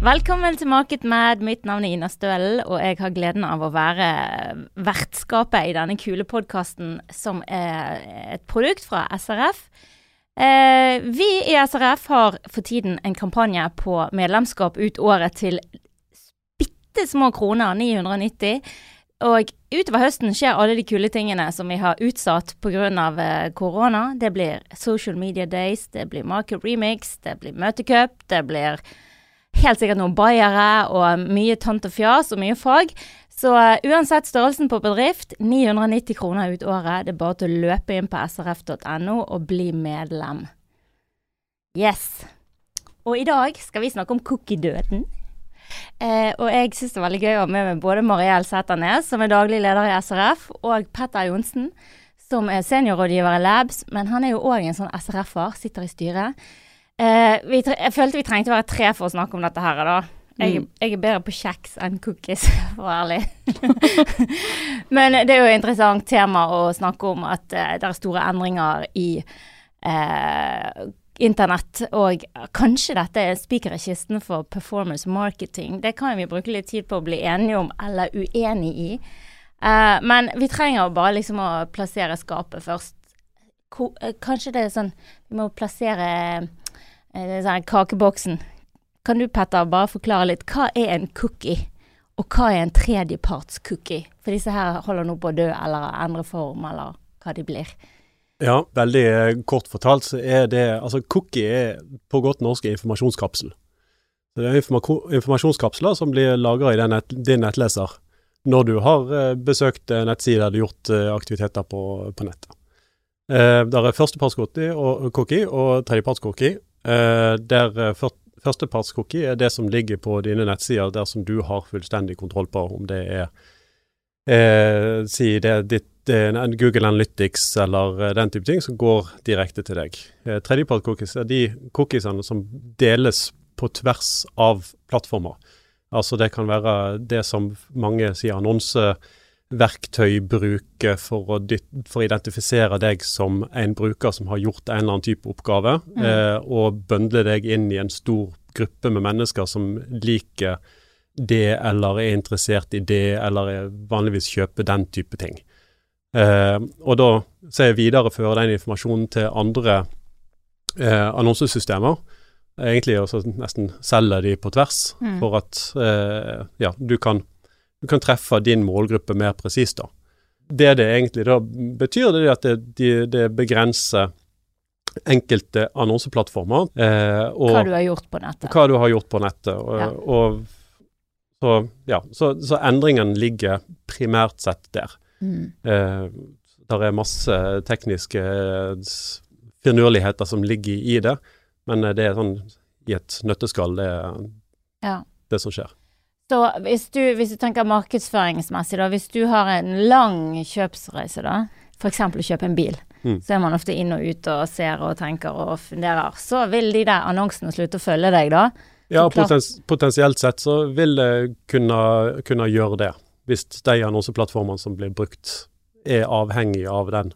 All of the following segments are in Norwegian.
Velkommen til Market Mad. Mitt navn er Ina Stølen, og jeg har gleden av å være vertskapet i denne kule podkasten som er et produkt fra SRF. Eh, vi i SRF har for tiden en kampanje på medlemskap ut året til bitte små kroner, 990. Og utover høsten skjer alle de kule tingene som vi har utsatt pga. Eh, korona. Det blir Social Media Days, det blir Market Remix, det blir Møtecup, det blir helt sikkert noen bayere og mye tant og fjas og mye fag. Så uh, uansett størrelsen på bedrift, 990 kroner ut året. Det er bare til å løpe inn på srf.no og bli medlem. Yes. Og i dag skal vi snakke om cookie-døden. Eh, og jeg syns det er veldig gøy å ha med meg både Mariell Sæternes, som er daglig leder i SRF, og Petter Johnsen, som er seniorrådgiver i Labs. Men han er jo òg en sånn SRF-er, sitter i styret. Eh, jeg følte vi trengte å være tre for å snakke om dette her, da. Jeg, mm. jeg, er bedre på kjeks enn cookies, for å være ærlig. Men det er jo et interessant tema å snakke om at uh, det er store endringer i uh, internett. Og kanskje dette er spiker i kisten for performance marketing. Det kan vi bruke litt tid på å bli enige om eller uenig i. Uh, men vi trenger bare liksom å plassere skapet først. Ko kanskje det er sånn Vi må plassere sånn kakeboksen. Kan du Petter bare forklare litt, hva er en cookie? Og hva er en tredjeparts-cookie? For disse her holder nå på å dø eller endre form, eller hva de blir. Ja, veldig eh, kort fortalt så er det Altså, cookie er på godt norsk informasjonskapsel. Det er informasjonskapsler som blir lagra i din nettleser når du har eh, besøkt nettsider eller gjort aktiviteter på, på nettet. Eh, der er førsteparts-cookie og, cookie, og tredjeparts-cookie. Uh, der uh, Førstepartscookie er det som ligger på dine nettsider der som du har fullstendig kontroll på, om det er eh, si det er ditt, Google Analytics eller uh, den type ting, som går direkte til deg. Eh, Tredjepartscookies er de cookiesene som deles på tvers av plattformer. Altså det kan være det som mange sier annonse verktøy bruke for å, for å, identifisere deg som en bruker som har gjort en eller annen type oppgave, mm. eh, og bøndle deg inn i en stor gruppe med mennesker som liker det, eller er interessert i det, eller er vanligvis kjøper den type ting. Eh, og da så jeg viderefører den informasjonen til andre eh, annonsesystemer. Egentlig også nesten selger de på tvers, mm. for at eh, ja, du kan du kan treffe din målgruppe mer presist. Det det egentlig da betyr, det er at det, det, det begrenser enkelte annonseplattformer. Eh, og hva du har gjort på nettet. Hva du har gjort på nettet. Og, ja. og så, ja, så, så, endringen ligger primært sett der. Mm. Eh, der er masse tekniske finurligheter som ligger i det, men det er sånn i et nøtteskall, det ja. det som skjer. Så hvis du, hvis du, tenker markedsføringsmessig, da, hvis du har en lang kjøpsreise, da, f.eks. å kjøpe en bil, mm. så er man ofte inn og ut og ser og tenker og funderer. Så vil de der annonsene slutte å følge deg, da? Ja, potens, potensielt sett så vil det kunne, kunne gjøre det. Hvis de annonseplattformene som blir brukt, er avhengig av den.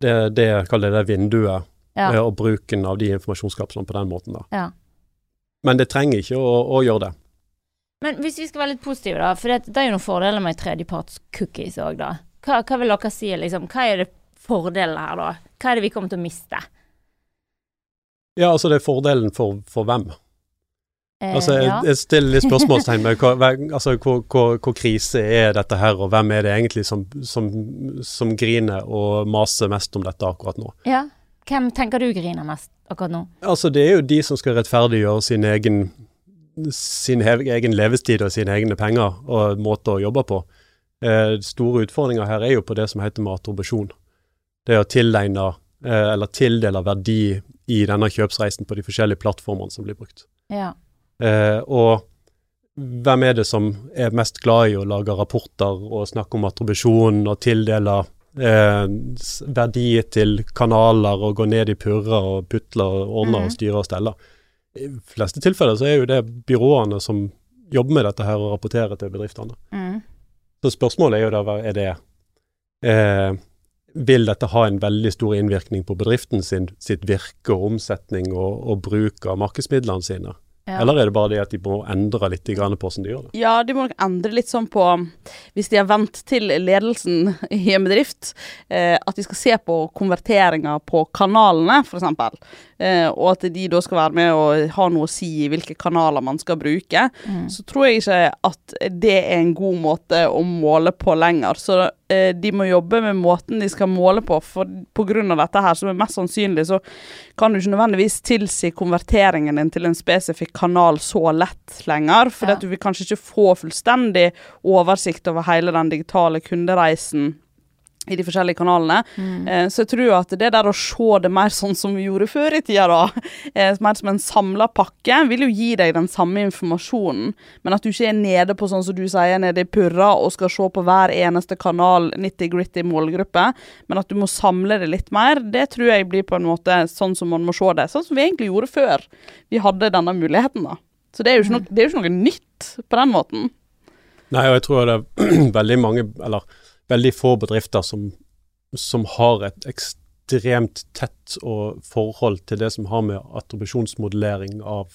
Det, det kaller det vinduet, ja. Eh, og bruken av de informasjonskapslene på den måten. da. Ja. Men det trenger ikke å, å gjøre det. Men hvis vi skal være litt positive, da, for det, det er jo noen fordeler med tredjeparts cookies òg, da. Hva, hva, vil dere si, liksom? Hva er det fordelen her, da? Hva er det vi kommer til å miste? Ja, altså det er fordelen for, for hvem? Eh, altså, jeg, jeg, stiller litt spørsmålstegn hva, altså, hvor, hvor, hvor, krise er dette her, og hvem er det egentlig som, som, som, griner og maser mest om dette akkurat nå? Ja, hvem tenker du griner mest akkurat nå? Altså, det er jo de som skal rettferdiggjøre sin egen sin egen levestid og sine egne penger og måter å jobbe på. Eh, store utfordringer her er jo på det som heter matrobusjon. Det å tilegne eh, eller tildele verdi i denne kjøpsreisen på de forskjellige plattformene som blir brukt. Ja. Eh, og hvem er det som er mest glad i å lage rapporter og snakke om attribusjon og tildele eh, verdi til kanaler og gå ned i purrer og putler og ordner og styre og stelle? I fleste tilfeller så er jo det byråene som jobber med dette her og rapporterer til bedriftene. Mm. Så spørsmålet er jo da er det eh, Vil dette ha en veldig stor innvirkning på bedriften sin, sitt virke og omsetning og, og bruk av markedsmidlene sine? Ja. Eller er det bare det at de må endre litt på hvordan de gjør det? Ja, de må nok endre litt sånn på Hvis de har vent til ledelsen i en bedrift, eh, at de skal se på konverteringer på kanalene, f.eks. Eh, og at de da skal være med og ha noe å si i hvilke kanaler man skal bruke. Mm. Så tror jeg ikke at det er en god måte å måle på lenger. Så eh, de må jobbe med måten de skal måle på, for av dette her, som er mest sannsynlig, så kan du ikke nødvendigvis tilsi konverteringen din til en spesifikk kanal så lett lenger. For Ja. du vil kanskje ikke få fullstendig oversikt over hele den digitale kundereisen i de forskjellige kanalene. Mm. Eh, så jeg tror at det der å se det mer sånn som vi gjorde før i tida, da, eh, mer som en samla pakke, vil jo gi deg den samme informasjonen, men at du ikke er nede på sånn som du sier, nede i purra og skal se på hver eneste kanal, nitty-gritty målgruppe, men at du må samle det litt mer, det tror jeg blir på en måte sånn som man må se det. Sånn som vi egentlig gjorde før vi hadde denne muligheten, da. Så det er jo ikke noe, det er jo ikke noe nytt på den måten. Nei, og jeg tror det er veldig mange, eller veldig få bedrifter som, som har et ekstremt tett forhold til det som har med attribusjonsmodellering av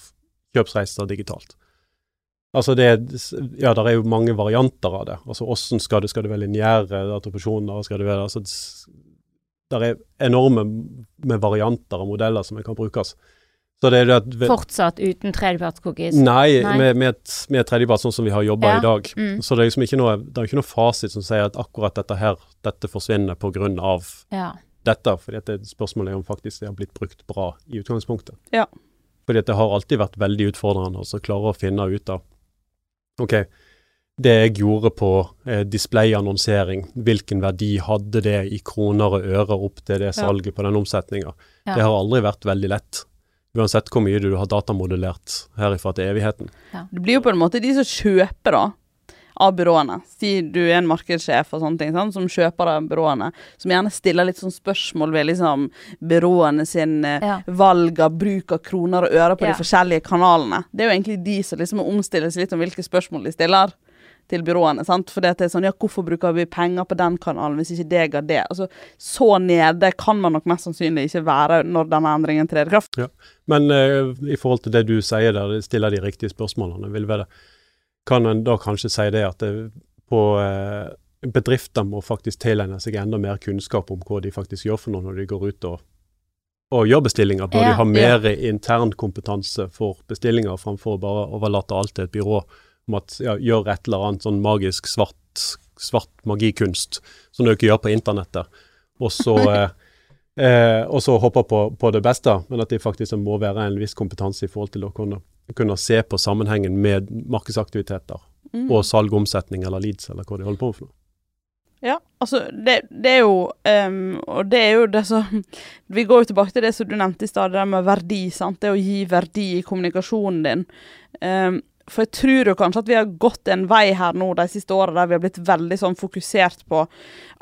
kjøpsreiser digitalt. Altså det, ja, det er jo mange varianter av det. Altså hvordan skal det, skal det være lineære attribusjoner, det altså, s- er enorme med varianter og modeller som kan brukes. Så det er det at Fortsatt uten tredjepartscookies. Nei, Nei. med, med, med tredjepart, sånn som vi har jobba Ja. i dag. Mm. Så det er liksom ikke noe, det er ikke noe fasit som sier at akkurat dette her, dette forsvinner på grunn av Ja. dette. fordi at det spørsmålet er om faktisk det har blitt brukt bra i utgangspunktet. Ja. Fordi at det har alltid vært veldig utfordrende å klare å finne ut av OK, det jeg gjorde på eh, displayannonsering, hvilken verdi hadde det i kroner og øre opp til det Ja. salget på den omsetninga? Ja. Det har aldri vært veldig lett. Uansett hvor mye du har datamodellert herifra til evigheten. Det blir jo på en måte de som kjøper da, av byråene. Si du er en markedssjef og sånne ting, sant, som kjøper av byråene, som gjerne stiller litt sånn spørsmål ved liksom byråene sin eh, Ja. valg av bruk av kroner og øre på Ja. de forskjellige kanalene. Det er jo egentlig de som liksom må omstille seg litt om hvilke spørsmål de stiller til byråene. sant? For det er sånn, ja, hvorfor bruker vi penger på den kanalen hvis ikke det ga det? Altså, Så nede kan man nok mest sannsynlig ikke være når denne endringen trer i kraft. Men uh, i forhold til det du sier der, det stiller de riktige spørsmålene, vil være, kan en da kanskje si det at det, på uh, bedrifter må faktisk tilegne seg enda mer kunnskap om hva de faktisk gjør for noe når de går ut og, og gjør bestillinger. Bør Ja, de ha mer intern kompetanse for bestillinger, framfor å bare overlate alt til et byrå om at ja, gjør et eller annet sånn magisk svart, svart magikunst som du ikke gjør på internettet, og så eh, Eh, og så håper på, på det beste, men at det faktisk må være en viss kompetanse i forhold til å kunne, kunne se på sammenhengen med markedsaktiviteter Mm. og salg, omsetning eller leads, eller hva de holder på med for noe. Ja, altså det, det er jo um, Og det er jo det som Vi går jo tilbake til det som du nevnte i stad, det med verdi. sant? Det å gi verdi i kommunikasjonen din. Ehm, for jeg tror jo kanskje at vi har gått en vei her nå de siste åra der vi har blitt veldig sånn fokusert på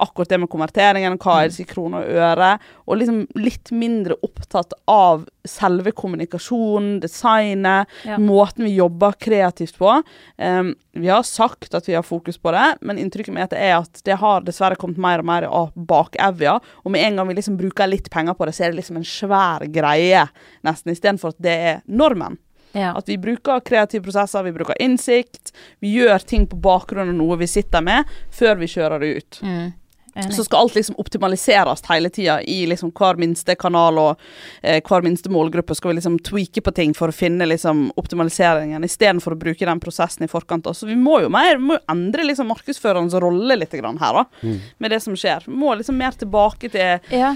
akkurat det med konverteringen, hva er det i kroner og øre, og liksom litt mindre opptatt av selve kommunikasjonen, designet, Ja. måten vi jobber kreativt på. Um, vi har sagt at vi har fokus på det, men inntrykket mitt er at det har dessverre kommet mer og mer av bakevja. Og med en gang vi liksom bruker litt penger på det, så er det liksom en svær greie, nesten, istedenfor at det er normen. Ja. At vi bruker kreative prosesser, vi bruker innsikt. Vi gjør ting på bakgrunn av noe vi sitter med, før vi kjører det ut. Mm. Så skal alt liksom optimaliseres hele tida i liksom hver minste kanal og eh, hver minste målgruppe. Skal vi liksom tweake på ting for å finne liksom optimaliseringen, istedenfor å bruke den prosessen i forkant. Så vi må jo mer, må jo endre liksom markedsførerens rolle litt grann her, da, Mm. med det som skjer. Vi må liksom mer tilbake til, ja.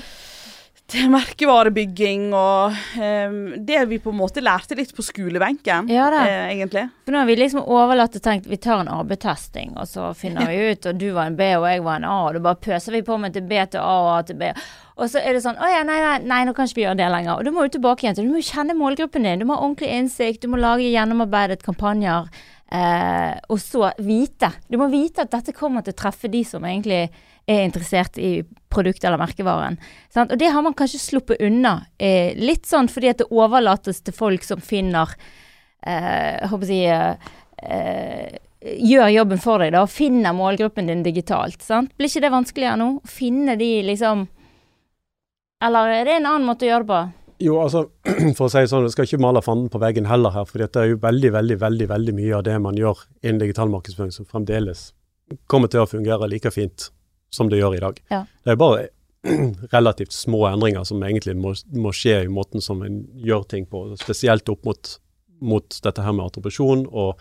Til merkevarebygging og um, det vi på en måte lærte litt på skolebenken, Ja eh, egentlig. For nå har vi liksom overlatt og tenkt vi tar en AB-testing, og så finner vi ut, og du var en B og jeg var en A, og da bare pøser vi på med til B til A og A til B. Og så er det sånn Å ja, nei, nei, nei, nå kan ikke vi gjøre det lenger. Og du må jo tilbake igjen til Du må kjenne målgruppen din. Du må ha ordentlig innsikt, du må lage gjennomarbeidet kampanjer. Eh, og så vite. Du må vite at dette kommer til å treffe de som egentlig er interessert i produktet eller merkevaren. Sant? Og det har man kanskje sluppet unna. Eh, litt sånn fordi at det overlates til folk som finner eh, håper si eh, eh, Gjør jobben for deg, da. og Finner målgruppen din digitalt. Sant? Blir ikke det vanskeligere nå? Finne de liksom Eller er det en annen måte å gjøre det på? Jo, altså, for å si sånn, jeg skal ikke male fanden på veggen heller her, for det er jo veldig, veldig, veldig veldig mye av det man gjør innen digital markedsføring som fremdeles kommer til å fungere like fint som det gjør i dag. Ja. Det er bare relativt små endringer som egentlig må, må skje i måten som en gjør ting på, spesielt opp mot, mot dette her med attribusjon og,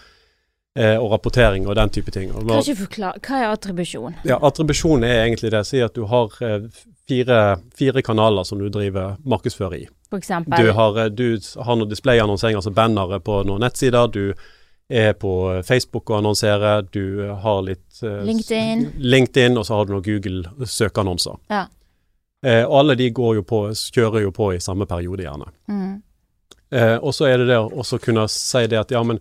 eh, og rapportering og den type ting. Hva er attribusjon? ja, attribusjon er egentlig det. Si at du har eh, fire, fire kanaler som du driver markedsfører i. For Du eksempel? har, eh, du har noen displayannonsering, altså bannere på noen nettsider. Du er på Facebook og annonserer. Du har litt eh, LinkedIn. LinkedIn, og så har du noen Google-søkeannonser. Ja. Eh, og alle de går jo på, kjører jo på i samme periode, gjerne. Mm. Eh, og så er det det å kunne si det at ja, men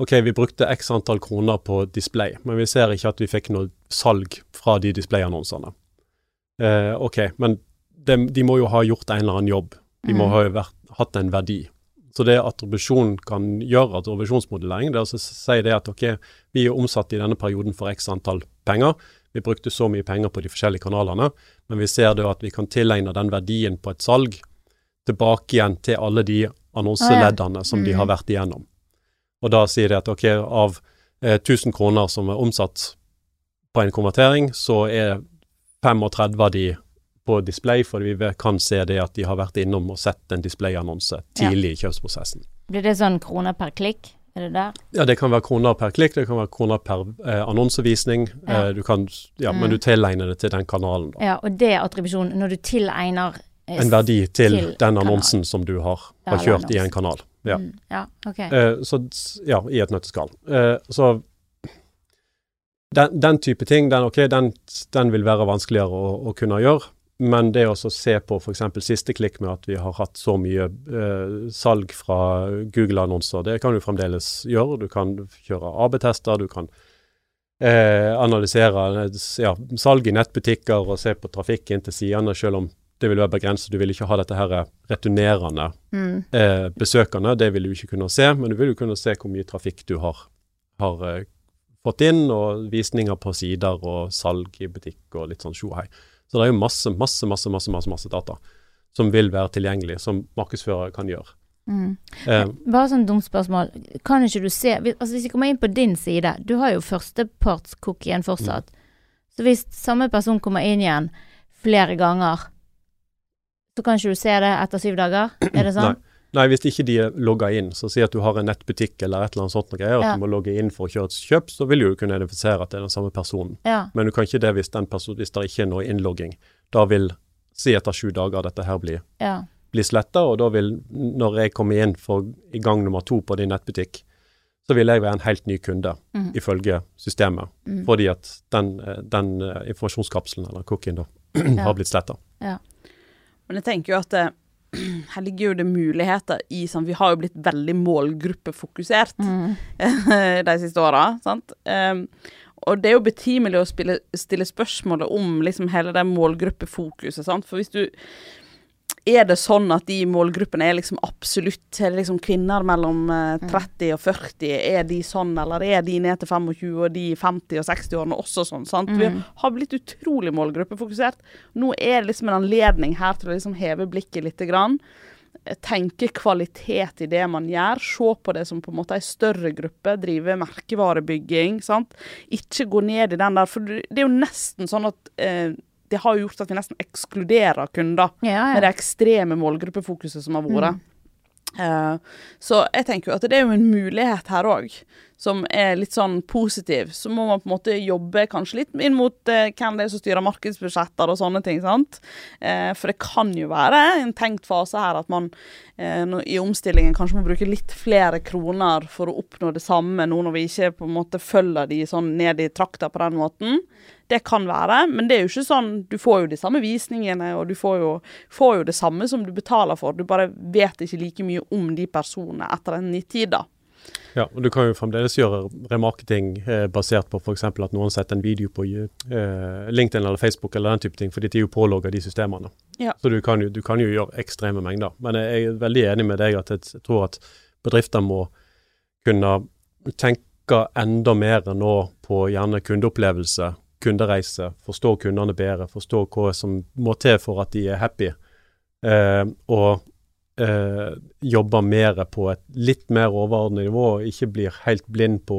ok, vi brukte x antall kroner på display, men vi ser ikke at vi fikk noe salg fra de displayannonsene. Eh, ok, men de, de må jo ha gjort en eller annen jobb. De må Mm. ha vært, hatt en verdi. Så det attribusjon kan gjøre, attribusjonsmodellering, det er å si det at ok, vi er omsatt i denne perioden for x antall penger. Vi brukte så mye penger på de forskjellige kanalene, men vi ser da at vi kan tilegne den verdien på et salg tilbake igjen til alle de annonseleddene som de Mm. har vært igjennom. Og da sier de at ok, av eh, 1000 kroner som er omsatt på en konvertering, så er 35 av de på display, for vi kan se det at de har vært innom og sett en displayannonse tidlig i kjøpsprosessen. Blir det sånn kroner per klikk? Er det der? Ja, det kan være kroner per klikk, det kan være kroner per eh, annonsevisning. Ja. Eh, du kan, ja, Mm. Men du tilegner det til den kanalen. Da. Ja, og det er attribusjon når du tilegner eh, En verdi til, til den kanal. annonsen som du har, har kjørt i en kanal. Ja. Mm, ja, ok. Eh, så ja, i et nøtteskall. Eh, så den, den type ting, den, ok, den, den vil være vanskeligere å, å kunne gjøre. Men det å se på f.eks. siste klikk med at vi har hatt så mye eh, salg fra Google-annonser, det kan du fremdeles gjøre. Du kan kjøre AB-tester, du kan eh, analysere ja, salg i nettbutikker og se på trafikk inn til sidene, selv om det vil være begrenset. Du vil ikke ha dette her returnerende Mm. eh, besøkende, det vil du ikke kunne se, men du vil jo kunne se hvor mye trafikk du har, har eh, fått inn, og visninger på sider og salg i butikk og litt sånn tjohei. Så det er jo masse, masse, masse, masse, masse, masse data som vil være tilgjengelig, som markedsførere kan gjøre. Mm. Eh, Bare sånn dumt spørsmål. Kan ikke du se Altså Hvis jeg kommer inn på din side, du har jo førstepartscookien fortsatt. Så hvis samme person kommer inn igjen flere ganger, så kan ikke du se det etter syv dager? Er det sånn? Nei, hvis ikke de er logga inn, så si at du har en nettbutikk eller et eller annet sånt noe greier, at Ja. du må logge inn for å kjøre et kjøp, så vil du kunne identifisere at det er den samme personen. Ja. Men du kan ikke det hvis, den person, hvis det ikke er noe innlogging. Da vil, si etter sju dager, dette her blir ja. blir sletta, og da vil, når jeg kommer inn for i gang nummer to på din nettbutikk, så vil jeg være en helt ny kunde, mm. ifølge systemet. Mm. Fordi at den, eh, den eh, informasjonskapselen, eller cookien, da, Ja. har blitt sletta. Men jeg tenker jo at her ligger jo det muligheter i sånn Vi har jo blitt veldig målgruppefokusert Mm. de siste åra, sant. Um, og det er jo betimelig å spille, stille spørsmålet om liksom hele det målgruppefokuset, sant. For hvis du er det sånn at de målgruppene er liksom absolutt Er det liksom kvinner mellom eh, 30 og 40? Er de sånn, eller er de ned til 25 og de 50 og 60-årene også sånn? sant? Vi Mm. har blitt utrolig målgruppefokusert. Nå er det liksom en anledning her til å liksom heve blikket lite grann. Tenke kvalitet i det man gjør. Se på det som på en måte ei større gruppe. Drive merkevarebygging. sant? Ikke gå ned i den der, for det er jo nesten sånn at eh, det har jo gjort at vi nesten ekskluderer kunder Ja, med det ekstreme målgruppefokuset som har vært. Eh, så jeg tenker jo at det er jo en mulighet her òg, som er litt sånn positiv. Så må man på en måte jobbe kanskje litt inn mot uh, hvem det er som styrer markedsbudsjetter og sånne ting. sant? Uh, for det kan jo være en tenkt fase her at man i omstillingen kanskje må bruke litt flere kroner for å oppnå det samme, nå når vi ikke på en måte følger de sånn ned i trakta på den måten. Det kan være, men det er jo ikke sånn Du får jo de samme visningene, og du får jo, får jo det samme som du betaler for. Du bare vet ikke like mye om de personene etter en gitt tid, da. Ja, og du kan jo fremdeles gjøre remarketing eh, basert på f.eks. at noen setter en video på eh, LinkedIn eller Facebook eller den type ting, fordi de er jo pålogga de systemene. Ja. Så du kan, jo, du kan jo gjøre ekstreme mengder. Men jeg er veldig enig med deg at jeg, jeg tror at bedrifter må kunne tenke enda mer nå på gjerne kundeopplevelse, kundereise, forstå kundene bedre, forstå hva som må til for at de er happy. Eh, og eh, jobber mer på et litt mer overordnet nivå, og ikke blir helt blind på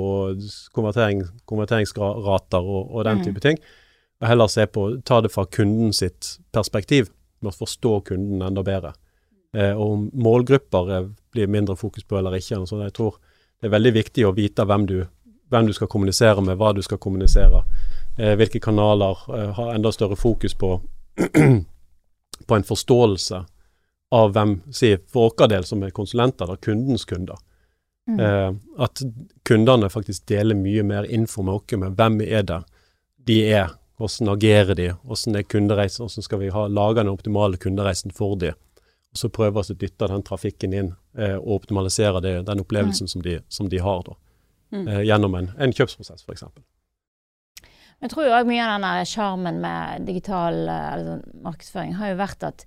konvertering, konverteringsrater og, og den Mm. type ting. Og heller se på, ta det fra kunden sitt perspektiv, med å forstå kunden enda bedre. Eh, og om målgrupper er, blir mindre fokus på eller ikke. Så jeg tror det er veldig viktig å vite hvem du, hvem du skal kommunisere med, hva du skal kommunisere. Eh, hvilke kanaler eh, har enda større fokus på, på en forståelse av hvem, si for vår del som er konsulenter, da, kundens kunder. Mm. Eh, at kundene faktisk deler mye mer info med oss med hvem er det de er, hvordan agerer de, hvordan er kundereisen, hvordan skal vi ha, lage den optimale kundereisen for de. Og så prøve å dytte den trafikken inn eh, og optimalisere det, den opplevelsen som, de, som de har da, Mm. eh, gjennom en, en kjøpsprosess f.eks. Jeg tror også mye av den der sjarmen med digital altså, sånn markedsføring har jo vært at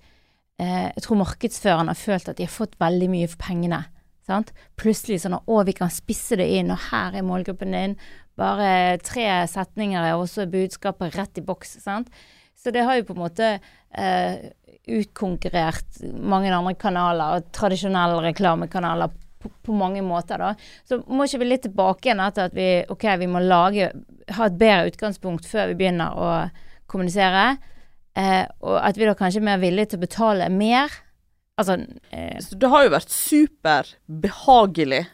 eh, jeg tror markedsførerne har følt at de har fått veldig mye for pengene. Sant? Plutselig sånn at å, vi kan spisse det inn, og her er målgruppen din. Bare tre setninger er også budskapet rett i boks. Sant? Så det har jo på en måte eh, utkonkurrert mange andre kanaler, og tradisjonelle reklamekanaler på, på mange måter, da. Så må ikke vi litt tilbake igjen etter at vi OK, vi må lage ha et bedre utgangspunkt før vi begynner å kommunisere. Eh, og at vi da kanskje er mer villige til å betale mer. Altså eh, Så det har jo vært superbehagelig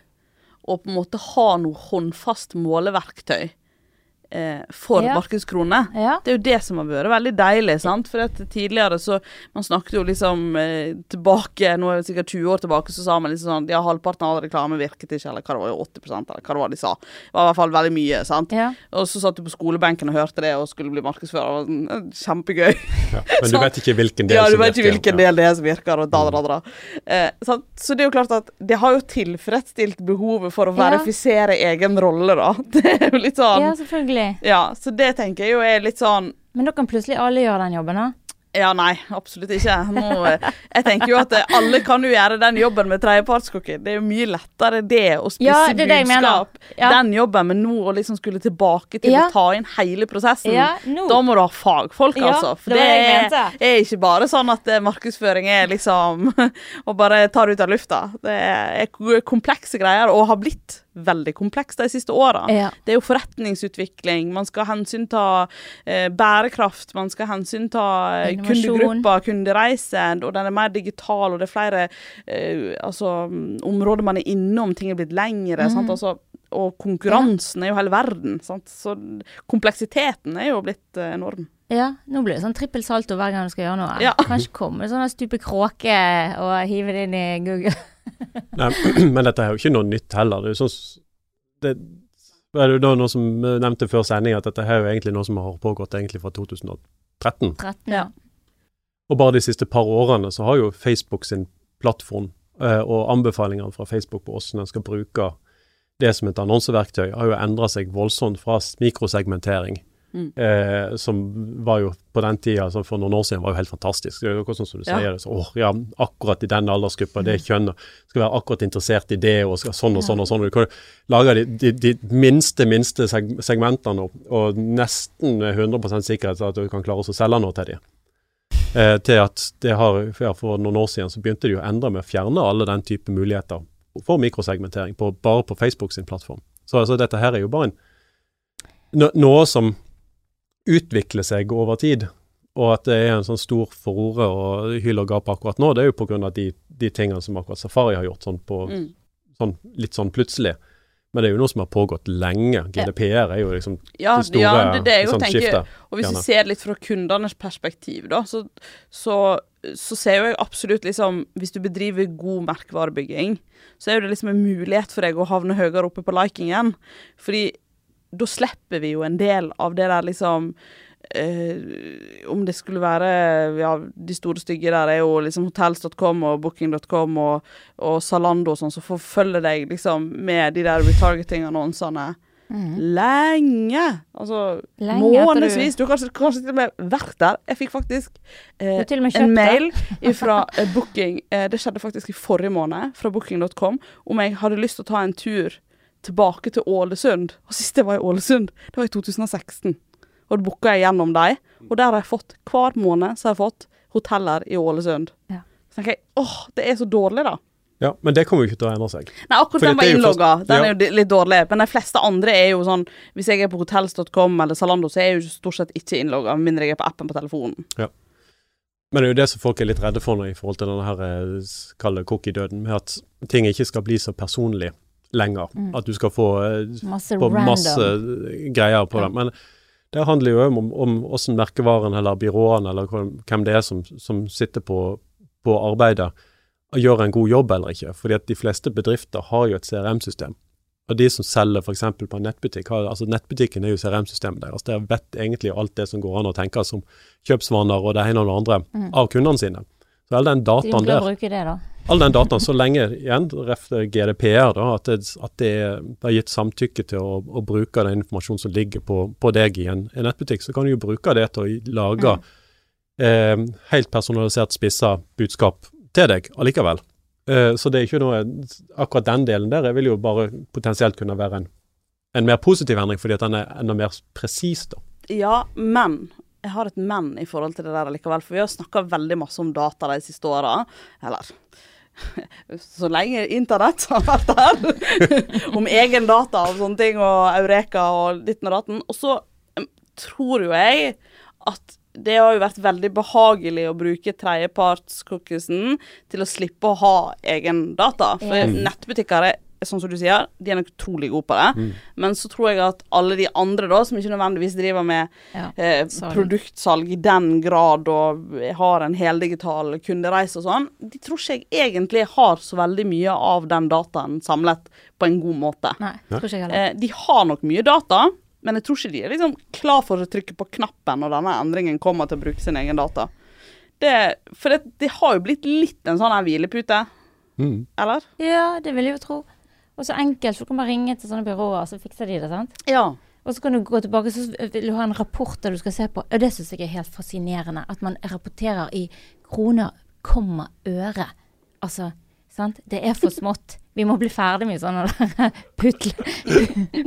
å på en måte ha noe håndfast måleverktøy eh, for Ja. markedskroner. Ja. Det er jo det som har vært veldig deilig, sant. For at tidligere så Man snakket jo liksom eh, tilbake, nå er det sikkert 20 år tilbake, så sa man liksom sånn Ja, halvparten av all reklame virket ikke, eller hva det var, 80 eller hva det var de sa. Det var i hvert fall veldig mye, sant. ja. Og så satt du på skolebenken og hørte det og skulle bli markedsfører. og sånn, eh, Kjempegøy. Ja. Men du vet ikke hvilken del Ja, du som vet ikke virker. hvilken del det er som virker, og da, da, da. Eh, sant? Så det er jo klart at det har jo tilfredsstilt behovet for å Ja. verifisere egen rolle, da. Det er jo litt sånn ja, Ja, selvfølgelig. så det tenker jeg jo er litt sånn Men da kan plutselig alle gjøre den jobben, da. Ja, nei, absolutt ikke. Nå, jeg tenker jo at alle kan jo gjøre den jobben med tredjepartskookie. Det er jo mye lettere det å spise Ja, det det budskap. Ja. Den jobben, men nå å liksom skulle tilbake til Ja. å ta inn hele prosessen. Ja. Da må du ha fagfolk, Ja, altså. For det det, er, er ikke bare sånn at eh, markedsføring er liksom å bare ta det ut av lufta. Det er komplekse greier, og har blitt veldig komplekst de siste åra. Ja. Det er jo forretningsutvikling, man skal hensynta eh, bærekraft, man skal hensynta eh, kundegrupper, kundereise, og den er mer digital, og det er flere eh, altså, områder man er innom, ting er blitt lengre. Mm. Altså, og konkurransen er jo hele verden. Sant? Så kompleksiteten er jo blitt eh, enorm. Ja, nå blir det sånn trippel salto hver gang du skal gjøre noe. Ja. Kanskje komme sånn stupe kråke og hive det inn i Google. Nei, men dette er jo ikke noe nytt heller. Det er jo sånn det, det er jo da noe som eh, nevnte før sending, at dette er jo egentlig noe som har pågått egentlig fra 2013. 13. Ja. Og bare de siste par årene så har jo Facebook sin plattform eh, og anbefalingene fra Facebook på hvordan en skal bruke det som et annonseverktøy, har jo endra seg voldsomt fra mikrosegmentering, Mm. eh, som var jo på den tida, altså for noen år siden, var jo helt fantastisk. Det er jo sånn som du Ja. sier, så, åh, ja, akkurat i den aldersgruppa, det kjønnet, skal være akkurat interessert i det, og skal sånn og sånn og sånn. og Du kan lage de, de, de minste, minste seg, segmentene, og, og nesten 100% sikkerhet at du kan klare å selge noe til dem. Eh, til at det har, For noen år siden så begynte de å endre med å fjerne alle den type muligheter for mikrosegmentering på, bare på Facebook sin plattform. Så altså, dette her er jo bare en no, noe som utvikler seg over tid. Og at det er en sånn stor forore og hyl og gap akkurat nå, det er jo pga. De, de tingene som akkurat Safari har gjort, sånn, på, Mm. sånn litt sånn plutselig. Men det er jo noe som har pågått lenge. GDPR er jo liksom Ja, det store ja, det er det jeg sånn, òg tenker. skiftet. Og hvis vi ser litt fra kundenes perspektiv, da, så, så, så ser jo jeg absolutt liksom Hvis du bedriver god merkevarebygging, så er jo det liksom en mulighet for deg å havne høyere oppe på likingen. Fordi da slipper vi jo en del av det der liksom eh, om det skulle være Ja, de store stygge der er jo liksom hotels.com og booking.com og, og Zalando og sånn, som forfølger deg liksom med de der retargeting-annonsene Mm. lenge. Altså Lenge månedsvis. Du har kanskje, kanskje til og med vært der. Jeg fikk faktisk eh, en mail fra eh, Booking eh, Det skjedde faktisk i forrige måned, fra booking.com, om jeg hadde lyst til å ta en tur tilbake til Ålesund. Og sist jeg var i Ålesund, det var i 2016. Og da booka jeg gjennom dem. Og der har jeg fått hver måned så har jeg fått hoteller i Ålesund. Ja. Så tenker jeg åh, det er så dårlig, da. Ja, men det kommer jo ikke til å endre seg. Nei, akkurat For den var innlogga. Den ja. er jo litt dårlig. Men de fleste andre er jo sånn Hvis jeg er på hotels.com eller Zalando, så er jeg jo stort sett ikke innlogga, med mindre jeg er på appen på telefonen. Ja. Men det er jo det som folk er litt redde for nå i forhold til denne her, eh, det cookie-døden, med at ting ikke skal bli så personlig lenger. Mm. At du skal få eh, Masse på masse greier på Ja. det. Men det handler jo om, om hvordan merkevaren eller byråene eller hvem det er som, som sitter på, på arbeidet, gjør en god jobb eller ikke. Fordi at de fleste bedrifter har jo et CRM-system. Og de som selger f.eks. på en nettbutikk, har, altså nettbutikken er jo CRM-systemet deres. Der vet egentlig alt det som går an å tenke som kjøpsvaner og det ene og det andre Mm. av kundene sine. Så all den De må De ikke bruke det, da. All den dataen så lenge igjen, ref GDPR, da, at det, at det, er- det er gitt samtykke til å, å bruke den informasjonen som ligger på, på deg i en, en nettbutikk, så kan du jo bruke det til å lage eh, helt personalisert spissa budskap til deg allikevel. Eh, så det er ikke noe Akkurat den delen der vil jo bare potensielt kunne være en, en mer positiv endring, fordi at den er enda mer presis, da. Ja, men jeg har et men i forhold til det der likevel. For vi har snakka veldig masse om data de siste åra. Eller så lenge internett har vært der. om egen data og sånne ting, og Eureka og ditten og datten. Og så tror jo jeg at det har jo vært veldig behagelig å bruke tredjeparts-cookiesen til å slippe å ha egen data. For nettbutikker er sånn som du sier, de er nok utrolig gode på det. Mm. Men så tror jeg at alle de andre da, som ikke nødvendigvis driver med Ja. eh, produktsalg i den grad og har en heldigital kundereise og sånn, de tror ikke jeg egentlig har så veldig mye av den dataen samlet på en god måte. Nei, tror ikke jeg heller. Eh, de har nok mye data, men jeg tror ikke de er liksom klar for å trykke på knappen når denne endringen kommer til å bruke sin egen data. Det, for det, det har jo blitt litt en sånn her hvilepute, Mm. eller? Ja, det vil jeg jo tro. Og så enkelt, for du kan bare ringe til sånne byråer, så fikser de det, sant? Ja. Og så kan du gå tilbake, så vil du ha en rapport der du skal se på. Og det syns jeg er helt fascinerende. At man rapporterer i kroner, komma, øre. Altså, sant. Det er for smått. Vi må bli ferdig med sånne putle,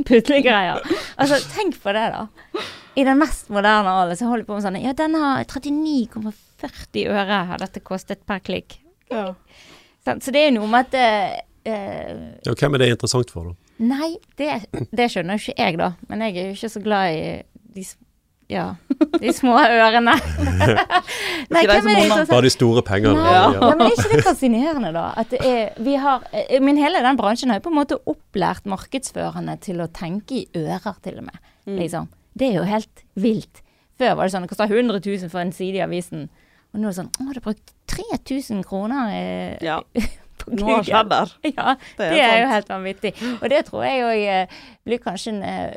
putlegreier. Altså, tenk på det, da. I den mest moderne alder så holder vi på med sånn Ja, den har 39,40 øre har dette kostet per klikk. ja. Så det er jo noe med at eh, Ja, hvem er det interessant for, da? Nei, det, det skjønner jo ikke jeg, da. Men jeg er jo ikke så glad i de, ja, de små ørene. Nei, hvem er det interessant? Bare de store pengene. Nei, Ja. ja, men er ikke det fascinerende, da? At det er, vi har, eh, men hele den bransjen har jo på en måte opplært markedsførerne til å tenke i ører, til og med. Mm. Liksom. Det er jo helt vilt. Før var det sånn det kosta 100 000 for en side i avisen. Og nå er det sånn Å, du har brukt 3000 kroner eh, ja. på Noe har skjedd der. Ja, Det er det er jo helt vanvittig. Og det tror jeg òg blir kanskje en, eh,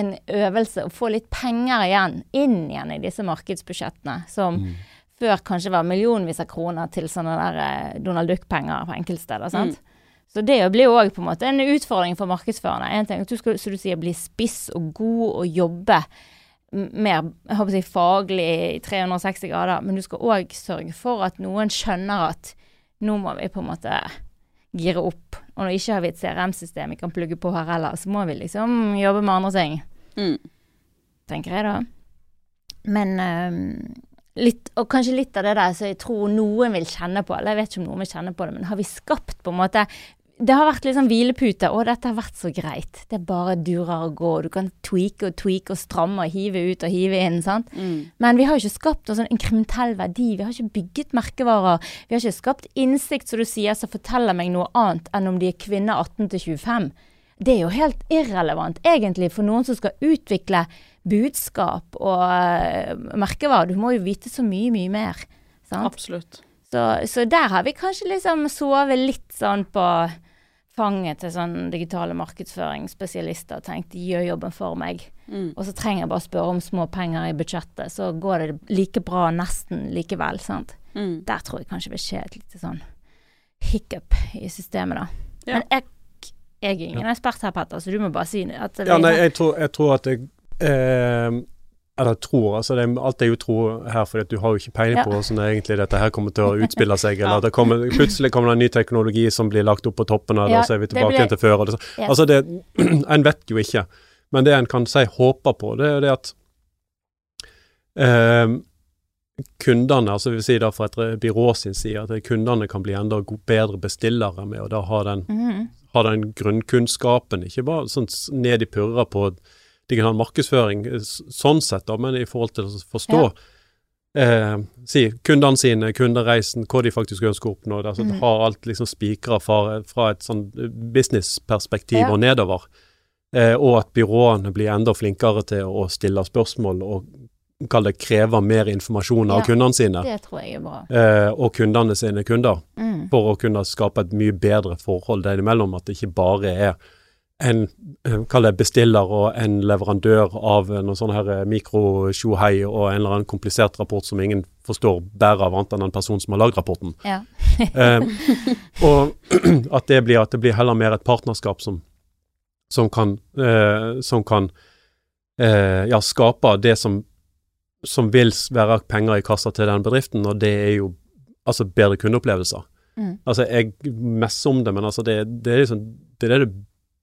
en øvelse å få litt penger igjen, inn igjen i disse markedsbudsjettene, som Mm. før kanskje var millionvis av kroner til sånne der eh, Donald Duck-penger på enkeltsteder. sant? Så det blir jo òg på en måte en utfordring for markedsførerne. En ting at du skal, du sier, bli spiss og god og jobbe mer jeg håper å si, faglig i 360 grader, men du skal òg sørge for at noen skjønner at nå må vi på en måte gire opp. Og når ikke har vi et CRM-system vi kan plugge på her heller, så må vi liksom jobbe med andre ting, Mm. tenker jeg da. Men um, litt, og kanskje litt av det der som jeg tror noen vil kjenne på, eller jeg vet ikke om noen vil kjenne på det, men har vi skapt på en måte det har vært litt sånn hvilepute. Å, dette har vært så greit. Det bare durer og gå. Du kan tweake og tweake og stramme og hive ut og hive inn. sant? Mm. Men vi har jo ikke skapt noen sånn inkrementell verdi. Vi har ikke bygget merkevarer. Vi har ikke skapt innsikt, som du sier, som forteller meg noe annet enn om de er kvinner 18 til 25. Det er jo helt irrelevant, egentlig, for noen som skal utvikle budskap og uh, merkevarer. Du må jo vite så mye, mye mer. Sant? Absolutt. Så, så der har vi kanskje liksom sovet litt sånn på fanget til sånn digitale markedsføringsspesialister og tenkt de gjør jobben for meg. Mm. Og så trenger jeg bare spørre om små penger i budsjettet, så går det like bra nesten likevel. sant? Mm. Der tror jeg kanskje vil skje et lite sånn hiccup i systemet, da. Ja. Men jeg, jeg er ingen ekspert her, Petter, så du må bare si at det Ja, nei, er jeg tror, jeg tror at jeg eh, Eller tror, altså det, alt er jo tro her, for du har jo ikke peiling Ja. på hvordan egentlig dette her kommer til å utspille seg. Eller det kommer, plutselig kommer det en ny teknologi som blir lagt opp på toppen det, Ja, så er vi tilbake igjen til før. Det, ja. Altså det, En vet jo ikke. Men det en kan si håper på, det er det at eh, kundene, altså vi vil si da fra et byrå sin side, at kundene kan bli enda bedre bestillere med å da ha den, mm. ha den grunnkunnskapen, ikke bare sånn ned i purra på digital markedsføring, eh, sånn sett da, men i forhold til å forstå eh, si, kundene sine, kundereisen, hva de faktisk ønsker å oppnå. Altså, mm. Har alt liksom spikra fra, fra et sånn businessperspektiv Ja. og nedover. Eh, og at byråene blir enda flinkere til å stille spørsmål og kall det kreve mer informasjon av Ja. kundene sine. Det tror jeg er bra. Eh, og kundene sine kunder, Mm. for å kunne skape et mye bedre forhold der imellom. At det ikke bare er en eh, bestiller og en leverandør av noen sånn her mikro-tjohei og en eller annen komplisert rapport som ingen forstår bedre av annet enn den personen som har lagd rapporten. Ja. Eh, og at det blir, at det blir heller mer et partnerskap som, som kan, eh, som kan eh, ja, skape det som, som vil være penger i kassa til den bedriften, og det er jo altså bedre kundeopplevelser. Mm. Altså, jeg messer om det, men altså, det, det, er liksom, det er det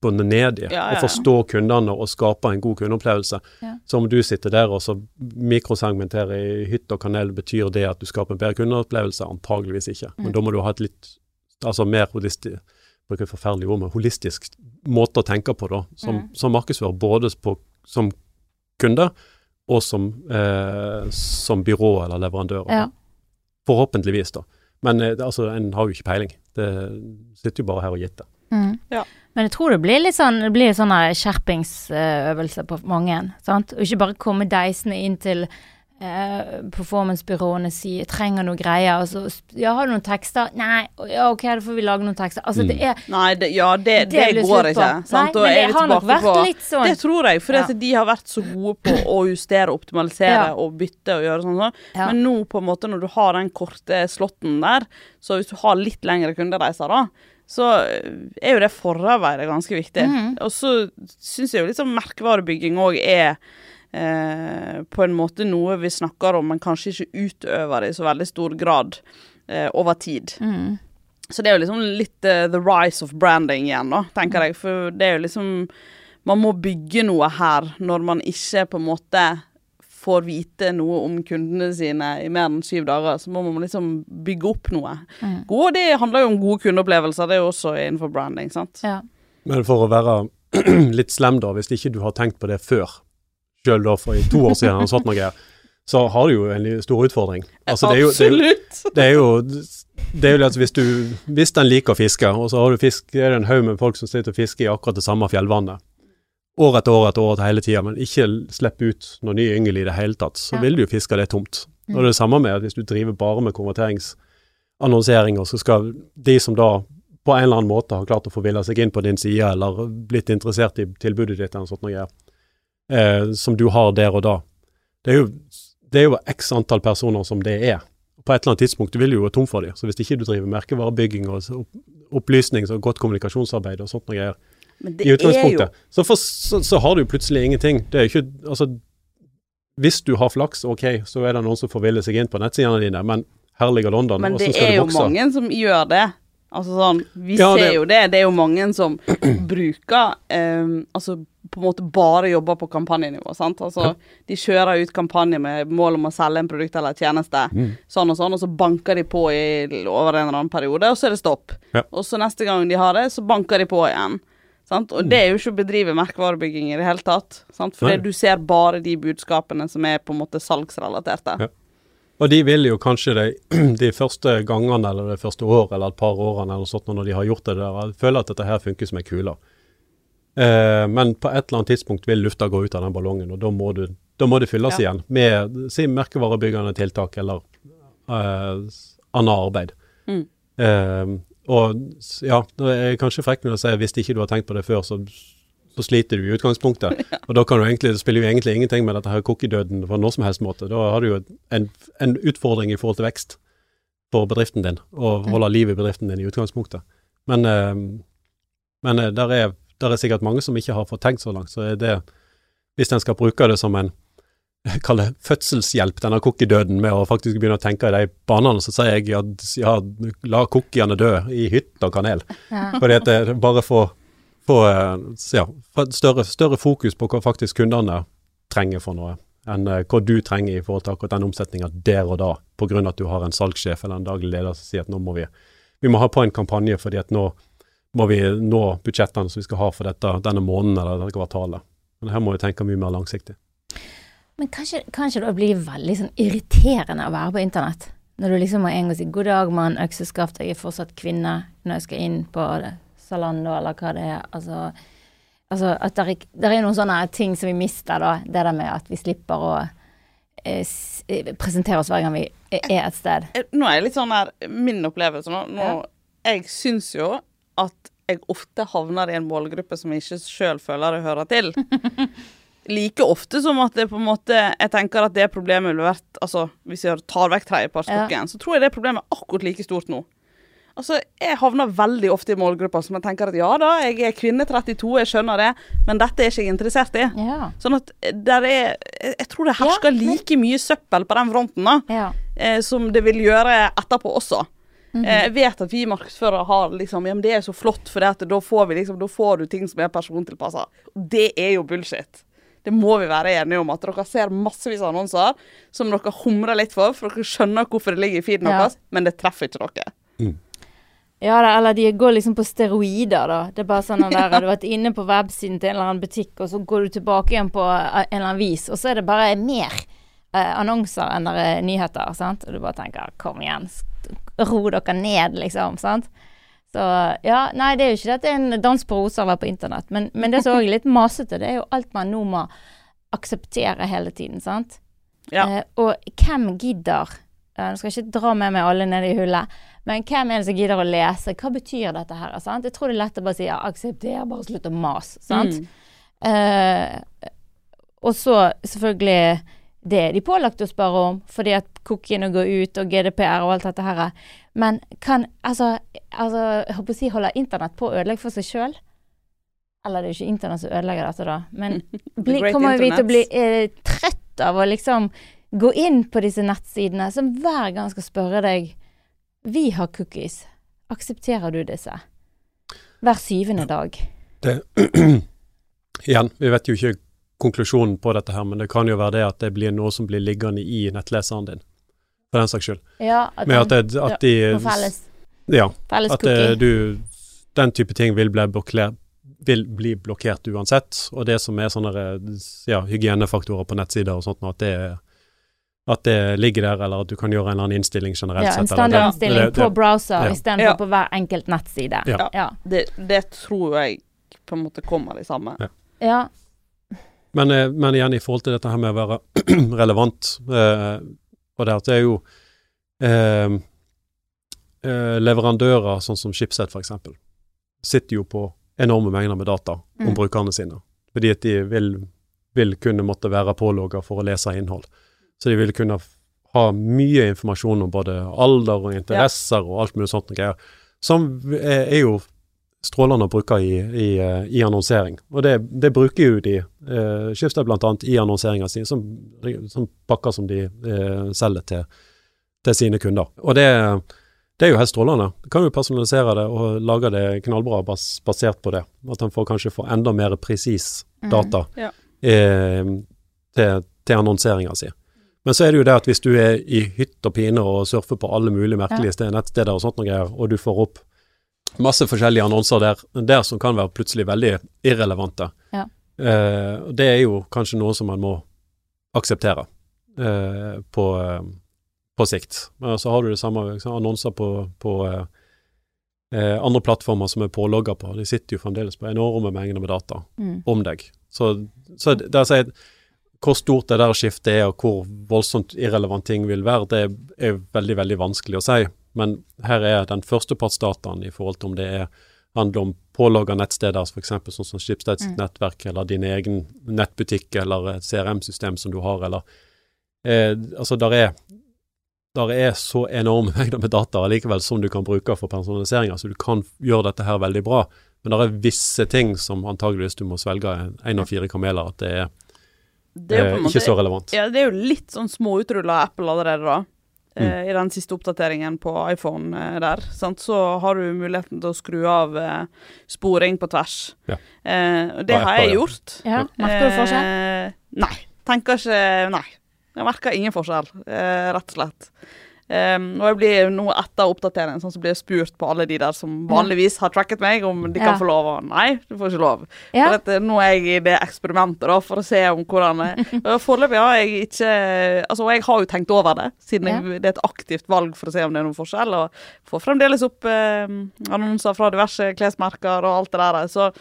det og ned i. Ja, ja. forstå kundene og skape en god kundeopplevelse. Så om du sitter der og så mikrosegmenterer i hytt og kanel, betyr det at du skaper en bedre kundeopplevelse? Antageligvis ikke. Men Mm. da må du ha et litt altså mer holistisk bruker et forferdelig ord, men holistisk måte å tenke på da, som, Mm. som markedsfører, både på, som kunde og som, eh, som byrå eller leverandør. Ja. Forhåpentligvis, da. Men eh, altså, en har jo ikke peiling. Det sitter jo bare her og gitter. Mm. Ja. Men jeg tror det blir litt sånn Det blir sånn skjerpingsøvelse på mange. Sant? Og ikke bare komme deisende inn til eh, performancebyråene si 'trenger noe greier', og så 'ja, har du noen tekster'? 'Nei, ja, ok, da får vi lage noen tekster'. Altså, Mm. det er Nei, det, ja, det, det, det går ikke. Sant? Nei, Og men er det har nok tilbake vært på- litt sånn. Det tror jeg, for Ja. de har vært så gode på å justere, optimalisere Ja. og bytte og gjøre sånn. sånn. Ja. Men nå, på en måte, når du har den korte slåtten der, så hvis du har litt lengre kundereiser, da, så er jo det forarbeidet ganske viktig. Mm. Og så syns jeg jo liksom merkevarebygging òg er eh, på en måte noe vi snakker om, men kanskje ikke utøver i så veldig stor grad eh, over tid. Mm. Så det er jo liksom litt uh, the rise of branding igjen, da, tenker jeg. For det er jo liksom Man må bygge noe her når man ikke på en måte får vite noe om kundene sine i mer enn syv dager. Så må man liksom bygge opp noe. Mm. God, det handler jo om gode kundeopplevelser. Det er jo også innenfor branding, sant. Ja. Men for å være litt slem, da, hvis ikke du har tenkt på det før, sjøl da for i to år siden, og sånt noe så har du jo en stor utfordring. Altså, det er jo, det er jo, Absolutt! det er jo, det er jo litt, hvis, du, hvis den liker å fiske, og så har du fisk, er det en haug med folk som sitter og fisker i akkurat det samme fjellvannet, år etter år etter år etter hele tida, men ikke slipper ut noen ny yngel i det hele tatt, så Ja. vil du jo fiske det tomt. Mm. Og det er det samme med at hvis du driver bare med konverteringsannonseringer, så skal de som da på en eller annen måte har klart å forville seg inn på din side, eller blitt interessert i tilbudet ditt, eller noe sånt noe, eh, som du har der og da. Det er jo, det er jo x antall personer som det er. På et eller annet tidspunkt du vil jo gå tom for dem. Så hvis ikke du driver merkevarebygging og opplysning og godt kommunikasjonsarbeid og sånt noe greier i utgangspunktet. jo så, for, så, så har du plutselig ingenting. Det er ikke Altså, hvis du har flaks, ok, så er det noen som får ville seg inn på nettsidene dine, men her ligger London, Men hvordan det skal er jo vokse? mange som gjør det. Altså sånn, Vi Ja, ser det- jo det. Det er jo mange som bruker um, Altså på en måte bare jobber på kampanjenivå. sant? Altså Ja. De kjører ut kampanje med mål om å selge en produkt eller tjeneste, Mm. sånn og sånn, og så banker de på i, over en eller annen periode, og så er det stopp. Ja. Og så neste gang de har det, så banker de på igjen. Sant? Og det er jo ikke å bedrive merkevarebygging i det hele tatt. Sant? For du ser bare de budskapene som er på en måte salgsrelaterte. Ja. Og de vil jo kanskje de, de første gangene eller det første året eller et par årene eller sånt, når de har gjort det der, føler at dette her funker som ei kule. Eh, men på et eller annet tidspunkt vil lufta gå ut av den ballongen, og da må, du, da må det fylles Ja. igjen med si merkevarebyggende tiltak eller eh, annet arbeid. Mm. Eh, og ja, det er kanskje frekt når jeg sier hvis ikke du har tenkt på det før, så, så sliter du i utgangspunktet. Og da kan du egentlig, det spiller jo egentlig ingenting med dette her cookie-døden på noen som helst måte. Da har du jo en, en utfordring i forhold til vekst for bedriften din, og holde liv i bedriften din i utgangspunktet. Men, eh, men eh, der, er, der er sikkert mange som ikke har fått tenkt så langt, så er det Hvis en skal bruke det som en Kall det fødselshjelp, denne cookie-døden, med å faktisk begynne å tenke i de banene, så sier jeg at ja, la cookiene dø i hytt og kanel. Ja. Fordi at det bare får få, eh, ja, større, større fokus på hva faktisk kundene trenger for noe, enn eh, hva du trenger i forhold til akkurat den omsetninga der og da, pga. at du har en salgssjef eller en daglig leder som sier at nå må vi, vi må ha på en kampanje fordi at nå må vi nå budsjettene som vi skal ha for dette, denne måneden eller dette kvartalet. Men her må vi tenke mye mer langsiktig. Men kanskje, kanskje det blir veldig sånn irriterende å være på internett? Når du liksom må en gang si 'god dag, mann, økseskaft, jeg er fortsatt kvinne' når jeg skal inn på Zalando eller hva det er. Altså, altså at det er, er noen sånne ting som vi mister, da. Det der med at vi slipper å eh, eh, presentere oss hver gang vi er et sted. Eh, Nå er jeg litt sånn her Min opplevelse nå, nå Ja. Jeg syns jo at jeg ofte havner i en målgruppe som jeg ikke sjøl føler jeg hører til. Like ofte som at det på en måte Jeg tenker at det problemet ville vært Altså, hvis jeg tar vekk tredjepartsstokken, så tror jeg det problemet er akkurat like stort nå. Altså, Jeg havner veldig ofte i målgrupper som jeg tenker at ja da, jeg er kvinne 32, jeg skjønner det, men dette er ikke jeg interessert i. Ja. Sånn at der er Jeg tror det hersker Ja, men- like mye søppel på den fronten, da ja. eh, som det vil gjøre etterpå også. Mhm. Eh, jeg vet at vi markedsførere har liksom Ja, men det er så flott, for da får vi liksom Da får du ting som er persontilpassa. Det er jo bullshit. Det må vi være enige om. At dere ser massevis av annonser som dere humrer litt for, for dere skjønner hvorfor det ligger i feeden Ja. deres, men det treffer ikke dere. Ja, da, eller de går liksom på steroider, da. Det er bare sånn at der har du vært inne på websiden til en eller annen butikk, og så går du tilbake igjen på eh, en eller annen vis, og så er det bare mer eh, annonser enn det er nyheter, sant. Og du bare tenker kom igjen, ro dere ned, liksom, sant. Så ja, nei, det er jo ikke dette en dans på roser eller på internett, men, men det som òg er litt masete, det er jo alt man nå må akseptere hele tiden, sant. Ja. Eh, og hvem gidder eh, Nå skal jeg ikke dra med meg alle ned i hullet, men hvem er det som gidder å lese? Hva betyr dette her? Sant? Jeg tror det er lett å bare si ja, aksepter, bare slutt å mase. Sant? Mm. Eh, og så selvfølgelig det er de pålagt å spørre om, fordi at cookiene går ut og GDPR og alt dette her. Men kan altså, altså Jeg håper å si holder internett på å ødelegge for seg sjøl? Eller det er jo ikke internett som ødelegger dette, da. Men bli, kommer vi til å bli eh, trøtt av å liksom gå inn på disse nettsidene som hver gang skal spørre deg Vi har cookies. Aksepterer du disse? Hver syvende dag. Det, igjen, vi vet jo ikke konklusjonen på dette her, men det kan jo være det at det blir noe som blir liggende i nettleseren din, for den saks skyld. Ja, at, Med at, det, at de på felles, Ja, felles at det, du Den type ting vil bli, vil bli blokkert uansett. Og det som er sånne ja, hygienefaktorer på nettsider og sånt, at det, at det ligger der, eller at du kan gjøre en eller annen innstilling generelt Ja, en sett. eller standardinnstilling det- det- på browser ja. istedenfor Ja. på hver enkelt nettside. Ja. Ja. Det, det tror jeg på en måte kommer de samme. ja. Men, eh, men igjen, i forhold til dette her med å være relevant, eh, og det at det er jo eh, eh, leverandører sånn som Schibsted f.eks. sitter jo på enorme mengder med data om Mm. brukerne sine. Fordi at de vil, vil kunne måtte være pålogga for å lese innhold. Så de vil kunne ha mye informasjon om både alder og interesser og alt mulig sånt. Som er, er jo strålende å bruke i, i, eh, i annonsering. Og det, det bruker jo de, eh, Schibsted annet, i annonseringa si, som, som pakker som de eh, selger til, til sine kunder. Og det, det er jo helt strålende. Kan jo personalisere det og lage det knallbra bas, basert på det. At en får kanskje får enda mer presis Mm. data Ja. eh, til, til annonseringa si. Men så er det jo det at hvis du er i hytt og pine og surfer på alle mulige merkelige ja. nettsteder og sånt noe greier, og du får opp masse forskjellige annonser der, der som kan være plutselig veldig irrelevante, Ja. eh, det er jo kanskje noe som man må akseptere eh, på, eh, på sikt. Men så har du det samme liksom, annonser på, på eh, eh, andre plattformer som er pålogga på. De sitter jo fremdeles på enorme mengder med data Mm. om deg. Så, så der sier jeg hvor stort det der skiftet er, og hvor voldsomt irrelevant ting vil være, det er veldig, veldig vanskelig å si. Men her er den førstepartsdataen i forhold til om det er, handler om pålogga nettsteder, f.eks. sånn som Schibsteds Mm. nettverk, eller din egen nettbutikk, eller et CRM-system som du har, eller eh, Altså, der er der er så enorme mengder med data likevel som du kan bruke for personalisering. Altså, du kan gjøre dette her veldig bra. Men det er visse ting som antageligvis du må svelge en- en av fire kameler, at det er, Det er eh, måte ikke så relevant. Ja, det er jo litt sånn småutrulla Apple allerede, da. Mm. Eh, I den siste oppdateringen på iPhone eh, der. Sant? Så har du muligheten til å skru av eh, sporing på tvers. Ja. Eh, det har jeg gjort. Ja, merker du forskjell? Eh, nei, tenker ikke Nei. Jeg merker ingen forskjell, eh, rett og slett. Um, og jeg blir nå etter oppdateringen sånn så blir jeg spurt på alle de der som vanligvis har tracket meg, om de Ja. kan få lov. Og nei, du får ikke lov. Ja. For at, eh, nå er jeg i det eksperimentet da, for å se om hvordan eh, Foreløpig har jeg ikke Altså, jeg har jo tenkt over det, siden jeg, det er et aktivt valg for å se om det er noen forskjell. Og får fremdeles opp eh, annonser fra diverse klesmerker og alt det der. Så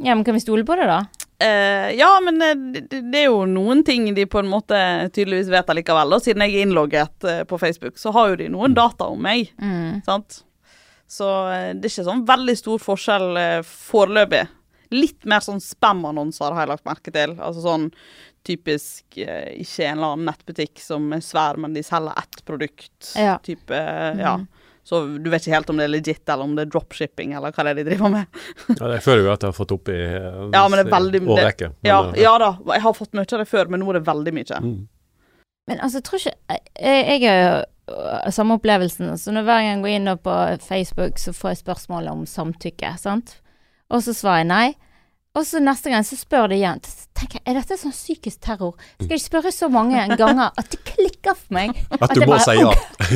ja, men kan vi stole på det, da? Eh, ja, men eh, det, det er jo noen ting de på en måte tydeligvis vet allikevel. Og siden jeg er innlogget eh, på Facebook, så har jo de noen data om meg. Mm. Sant? Så det er ikke sånn veldig stor forskjell foreløpig. Litt mer sånn spam-annonser har jeg lagt merke til. Altså sånn typisk ikke en eller annen nettbutikk som er svær, men de selger ett produkt. Ja. Type, ja. Mhm. Så du vet ikke helt om det er legit, eller om det er dropshipping, eller hva det er de driver med. Ja, jeg føler jo at jeg har fått opp i eh, Ja, det årrekke. Ja, eh, ja da, jeg har fått mye av det før, men nå er det veldig mye. mm. Men altså, jeg tror ikke Jeg, jeg har samme opplevelsen. Så når hver gang jeg går inn på Facebook, så får jeg spørsmål om samtykke, sant. Og så svarer jeg nei. Og så neste gang så spør de igjen. Så tenker jeg, Er dette sånn psykisk terror? Skal jeg spørre så mange ganger at det klikker for meg? At du jeg må si ja.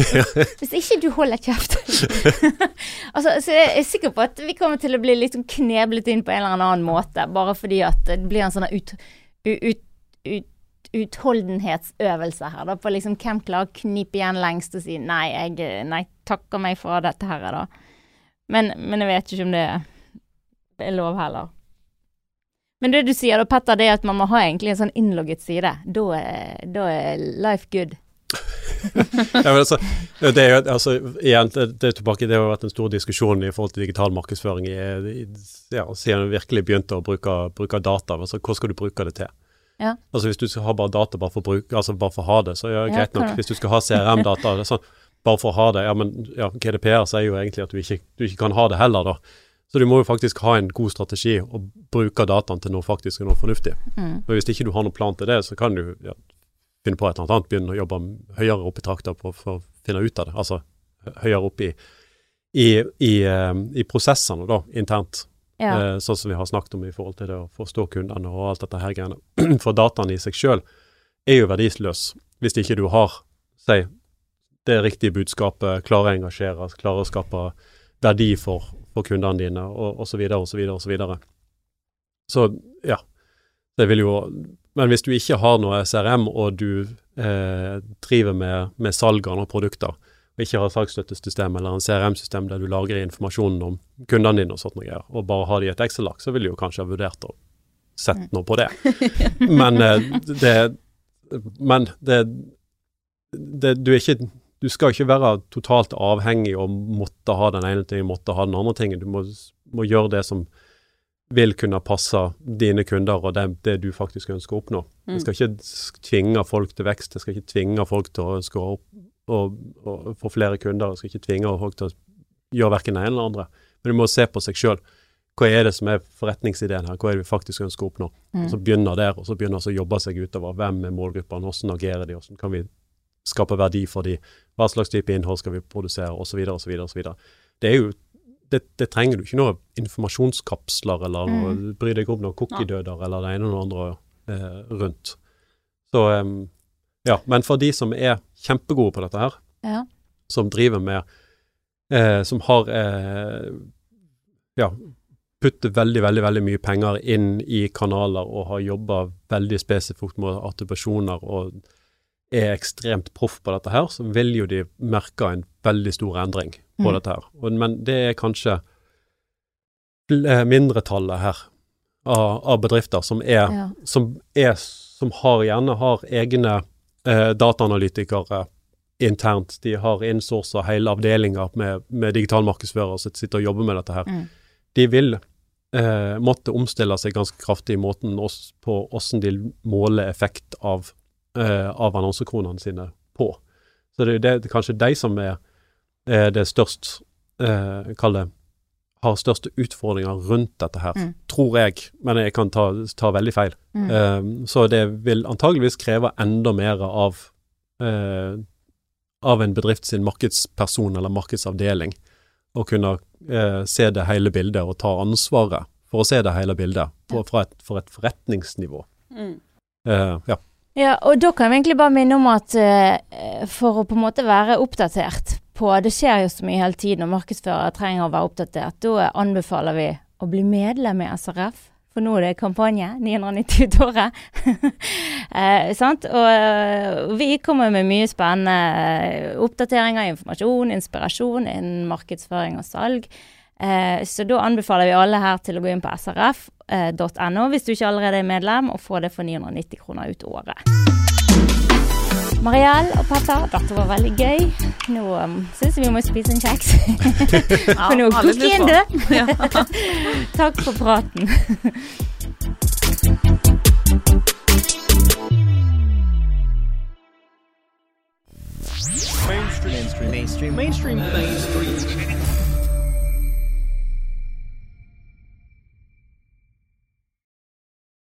Hvis ikke du holder kjeft. altså, så jeg er sikker på at vi kommer til å bli litt sånn kneblet inn på en eller annen måte, bare fordi at det blir en sånn ut, ut, ut, utholdenhetsøvelse her, da, på liksom hvem klarer å knipe igjen lengst og si nei, jeg nei, takker meg for dette her, da. Men, men jeg vet ikke om det er lov heller. Men det du sier da, Petter, det er at man må ha egentlig en sånn innlogget side. Da er, da er life good. Ja, men altså, det er jo, altså, igjen, det, tilbake, det har vært en stor diskusjon i forhold til digital markedsføring i, i, ja, siden vi virkelig begynte å bruke, bruke data. Altså, hva skal du bruke det til? Ja. Altså Hvis du skal ha bare data bare for, å bruke, altså bare for å ha det, så er det Ja, greit nok. Hvis du skal ha CRM-data sånn, bare for å ha det, ja, men ja, GDPR sier jo egentlig at du ikke, du ikke kan ha det heller, da. Så du må jo faktisk ha en god strategi og bruke dataen til noe faktisk og noe fornuftig. Mm. Men hvis ikke du har noen plan til det, så kan du ja, finne på et eller annet, begynne å jobbe høyere opp i trakta for å finne ut av det. Altså høyere opp i, i, i, eh, i prosessene da, internt. Ja. Eh, sånn som vi har snakket om i forhold til det å forstå kundene og alt dette her greiene. For dataen i seg sjøl er jo verdiløs hvis ikke du har, si, det riktige budskapet, klarer å engasjere, klarer å skape verdi for, for kundene dine, og osv., osv., osv. Så ja. Det vil jo Men hvis du ikke har noe CRM, og du eh, driver med, med salg av produkter, og ikke har salgsstøttesystem eller en CRM-system der du lagrer informasjonen om kundene dine og sånt noe, og bare har de i et Excel-ark, så vil du jo kanskje ha vurdert å sette noe på det. Men eh, det Men det, det Du er ikke du skal ikke være totalt avhengig og måtte ha den ene tingen, måtte ha den andre tingen. Du må, må gjøre det som vil kunne passe dine kunder og det, det du faktisk ønsker å oppnå. Mm. Jeg skal ikke tvinge folk til vekst, jeg skal ikke tvinge folk til å å opp og, og få flere kunder, jeg skal ikke tvinge folk til å gjøre verken det ene eller andre. Men du må se på seg sjøl. Hva er det som er forretningsideen her, hva er det vi faktisk ønsker å oppnå? Mm. Og så begynner der, og så begynner vi å jobbe seg utover. Hvem er målgruppene, hvordan agerer de, hvordan kan vi skape verdi for de, hva slags type innhold skal vi produsere, osv., osv., osv. Det er jo det, det trenger du ikke noe informasjonskapsler eller noe, Mm. bry deg om noen cookiedøder eller det ene og det andre eh, rundt. Så um, ja, men for de som er kjempegode på dette her, Ja. som driver med eh, Som har eh, ja, putter veldig, veldig veldig mye penger inn i kanaler og har jobba veldig spesifikt med attribusjoner og er ekstremt proff på dette her, så vil jo de merke en veldig stor endring på Mm. dette her. Og, men det er kanskje eh, mindretallet her av, av bedrifter som er Ja. som, er, som har, gjerne har egne eh, dataanalytikere internt. De har innsourca hele avdelinger med, med digital markedsfører som sitter og jobber med dette her. Mm. De vil eh, måtte omstille seg ganske kraftig i måten oss, på hvordan de måler effekt av, av annonsekronene sine på. Så det, det er kanskje de som er, er det størst eh, Kall det har største utfordringer rundt dette her, Mm. tror jeg, men jeg kan ta, ta veldig feil. Mm. Um, så det vil antageligvis kreve enda mer av, uh, av en bedrift sin markedsperson eller markedsavdeling å kunne uh, se det hele bildet og ta ansvaret for å se det hele bildet på, fra et, for et forretningsnivå. Mm. Uh, ja. Ja, og da kan vi egentlig bare minne om at uh, for å på en måte være oppdatert på Det skjer jo så mye hele tiden, og markedsførere trenger å være oppdatert. Da anbefaler vi å bli medlem i SRF. For nå er det kampanje. 990 ut året. eh, sant? Og eh, vi kommer med mye spennende eh, oppdateringer, informasjon, inspirasjon innen markedsføring og salg. Eh, så da anbefaler vi alle her til å gå inn på srf.no hvis du ikke allerede er medlem, og få det for 990 kroner ut året. Mariell og Petter, dette var veldig gøy. Nå um, syns jeg vi må spise en kjeks. for nå er kokken død. Takk for praten. Mainstream. Mainstream. Mainstream. Mainstream.